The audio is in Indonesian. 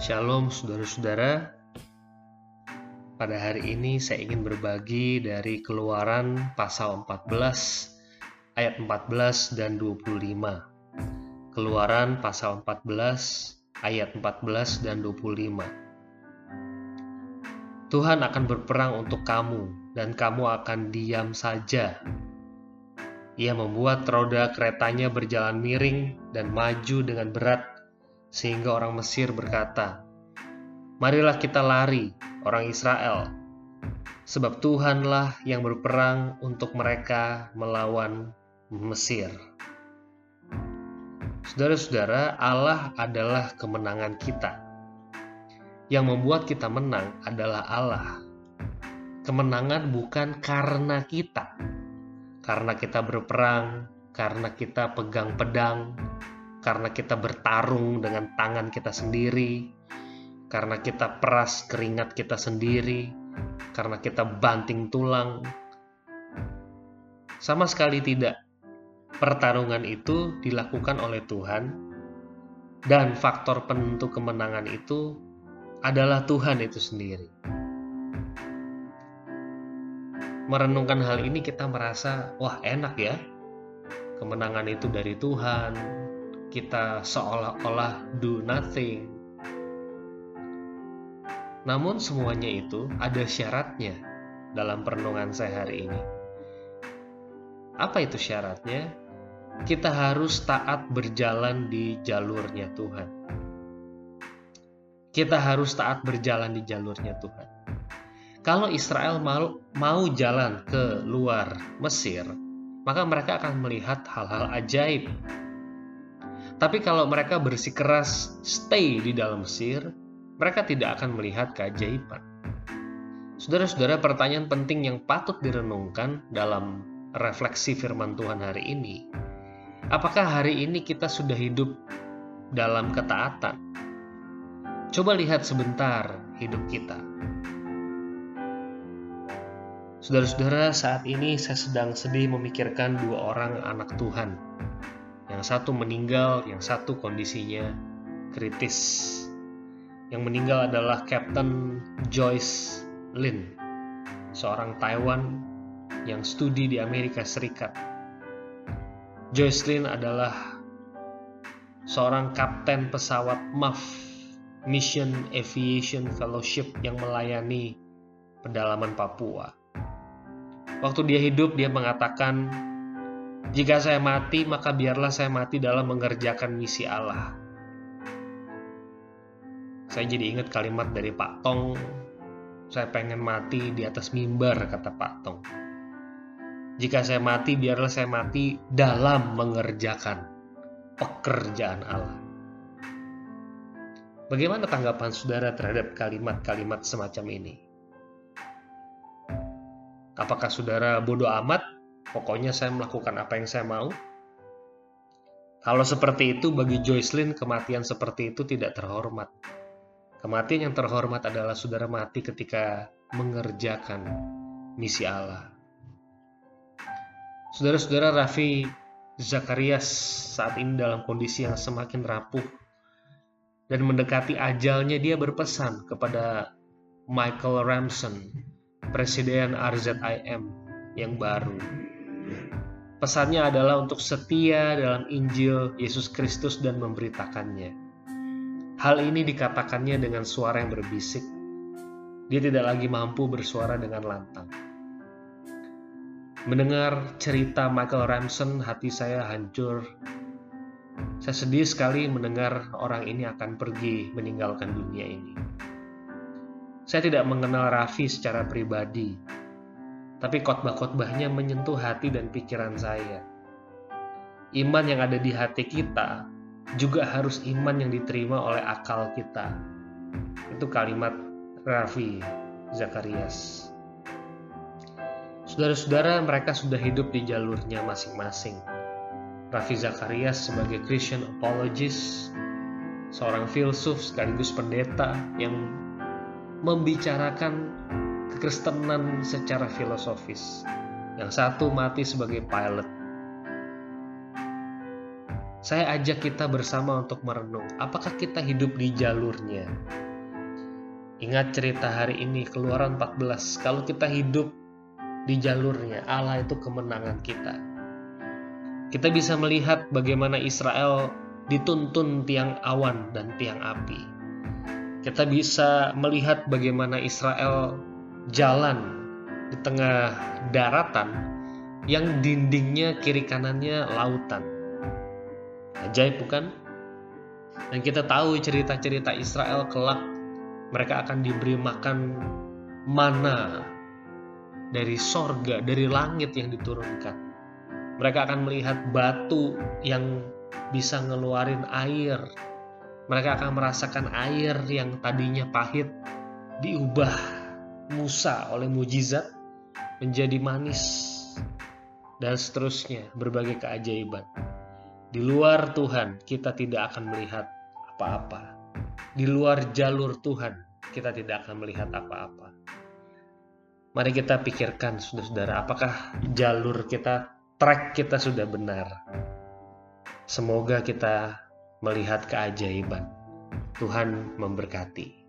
Shalom saudara-saudara. Pada hari ini saya ingin berbagi dari Keluaran pasal 14 ayat 14 dan 25. Keluaran pasal 14 ayat 14 dan 25. Tuhan akan berperang untuk kamu dan kamu akan diam saja. Ia membuat roda keretanya berjalan miring dan maju dengan berat sehingga orang Mesir berkata, Marilah kita lari, orang Israel, sebab Tuhanlah yang berperang untuk mereka melawan Mesir. Saudara-saudara, Allah adalah kemenangan kita. Yang membuat kita menang adalah Allah. Kemenangan bukan karena kita, karena kita berperang, karena kita pegang pedang, karena kita bertarung dengan tangan kita sendiri, karena kita peras keringat kita sendiri, karena kita banting tulang. Sama sekali tidak. Pertarungan itu dilakukan oleh Tuhan, dan faktor penentu kemenangan itu adalah Tuhan itu sendiri. Merenungkan hal ini, kita merasa, "Wah, enak ya! Kemenangan itu dari Tuhan, kita seolah-olah do nothing. Namun semuanya itu ada syaratnya dalam perenungan saya hari ini. Apa itu syaratnya? Kita harus taat berjalan di jalurnya Tuhan. Kita harus taat berjalan di jalurnya Tuhan. Kalau Israel mau, mau jalan ke luar Mesir, maka mereka akan melihat hal-hal ajaib tapi kalau mereka bersikeras stay di dalam Mesir, mereka tidak akan melihat keajaiban. Saudara-saudara, pertanyaan penting yang patut direnungkan dalam refleksi firman Tuhan hari ini. Apakah hari ini kita sudah hidup dalam ketaatan? Coba lihat sebentar hidup kita. Saudara-saudara, saat ini saya sedang sedih memikirkan dua orang anak Tuhan yang satu meninggal, yang satu kondisinya kritis. Yang meninggal adalah Captain Joyce Lin, seorang Taiwan yang studi di Amerika Serikat. Joyce Lin adalah seorang kapten pesawat MAF Mission Aviation Fellowship yang melayani pedalaman Papua. Waktu dia hidup, dia mengatakan jika saya mati, maka biarlah saya mati dalam mengerjakan misi Allah. Saya jadi ingat kalimat dari Pak Tong, saya pengen mati di atas mimbar, kata Pak Tong. Jika saya mati, biarlah saya mati dalam mengerjakan pekerjaan Allah. Bagaimana tanggapan saudara terhadap kalimat-kalimat semacam ini? Apakah saudara bodoh amat Pokoknya saya melakukan apa yang saya mau. Kalau seperti itu, bagi Joycelyn, kematian seperti itu tidak terhormat. Kematian yang terhormat adalah saudara mati ketika mengerjakan misi Allah. Saudara-saudara Raffi Zakarias saat ini dalam kondisi yang semakin rapuh dan mendekati ajalnya dia berpesan kepada Michael Ramson, Presiden RZIM yang baru. Pesannya adalah untuk setia dalam Injil Yesus Kristus dan memberitakannya. Hal ini dikatakannya dengan suara yang berbisik. Dia tidak lagi mampu bersuara dengan lantang. Mendengar cerita Michael Ramson, hati saya hancur. Saya sedih sekali mendengar orang ini akan pergi meninggalkan dunia ini. Saya tidak mengenal Raffi secara pribadi, tapi khotbah-khotbahnya menyentuh hati dan pikiran saya. Iman yang ada di hati kita juga harus iman yang diterima oleh akal kita. Itu kalimat Raffi Zakarias. Saudara-saudara, mereka sudah hidup di jalurnya masing-masing. Raffi Zakarias sebagai Christian apologist, seorang filsuf sekaligus pendeta yang membicarakan kekristenan secara filosofis. Yang satu mati sebagai pilot. Saya ajak kita bersama untuk merenung, apakah kita hidup di jalurnya? Ingat cerita hari ini, Keluaran 14. Kalau kita hidup di jalurnya, Allah itu kemenangan kita. Kita bisa melihat bagaimana Israel dituntun tiang awan dan tiang api. Kita bisa melihat bagaimana Israel jalan di tengah daratan yang dindingnya kiri kanannya lautan. Ajaib bukan? Dan kita tahu cerita-cerita Israel kelak mereka akan diberi makan mana dari sorga, dari langit yang diturunkan. Mereka akan melihat batu yang bisa ngeluarin air. Mereka akan merasakan air yang tadinya pahit diubah Musa oleh mujizat menjadi manis dan seterusnya berbagai keajaiban. Di luar Tuhan kita tidak akan melihat apa-apa di luar jalur Tuhan, kita tidak akan melihat apa-apa. Mari kita pikirkan, saudara-saudara, apakah jalur kita, track kita sudah benar. Semoga kita melihat keajaiban. Tuhan memberkati.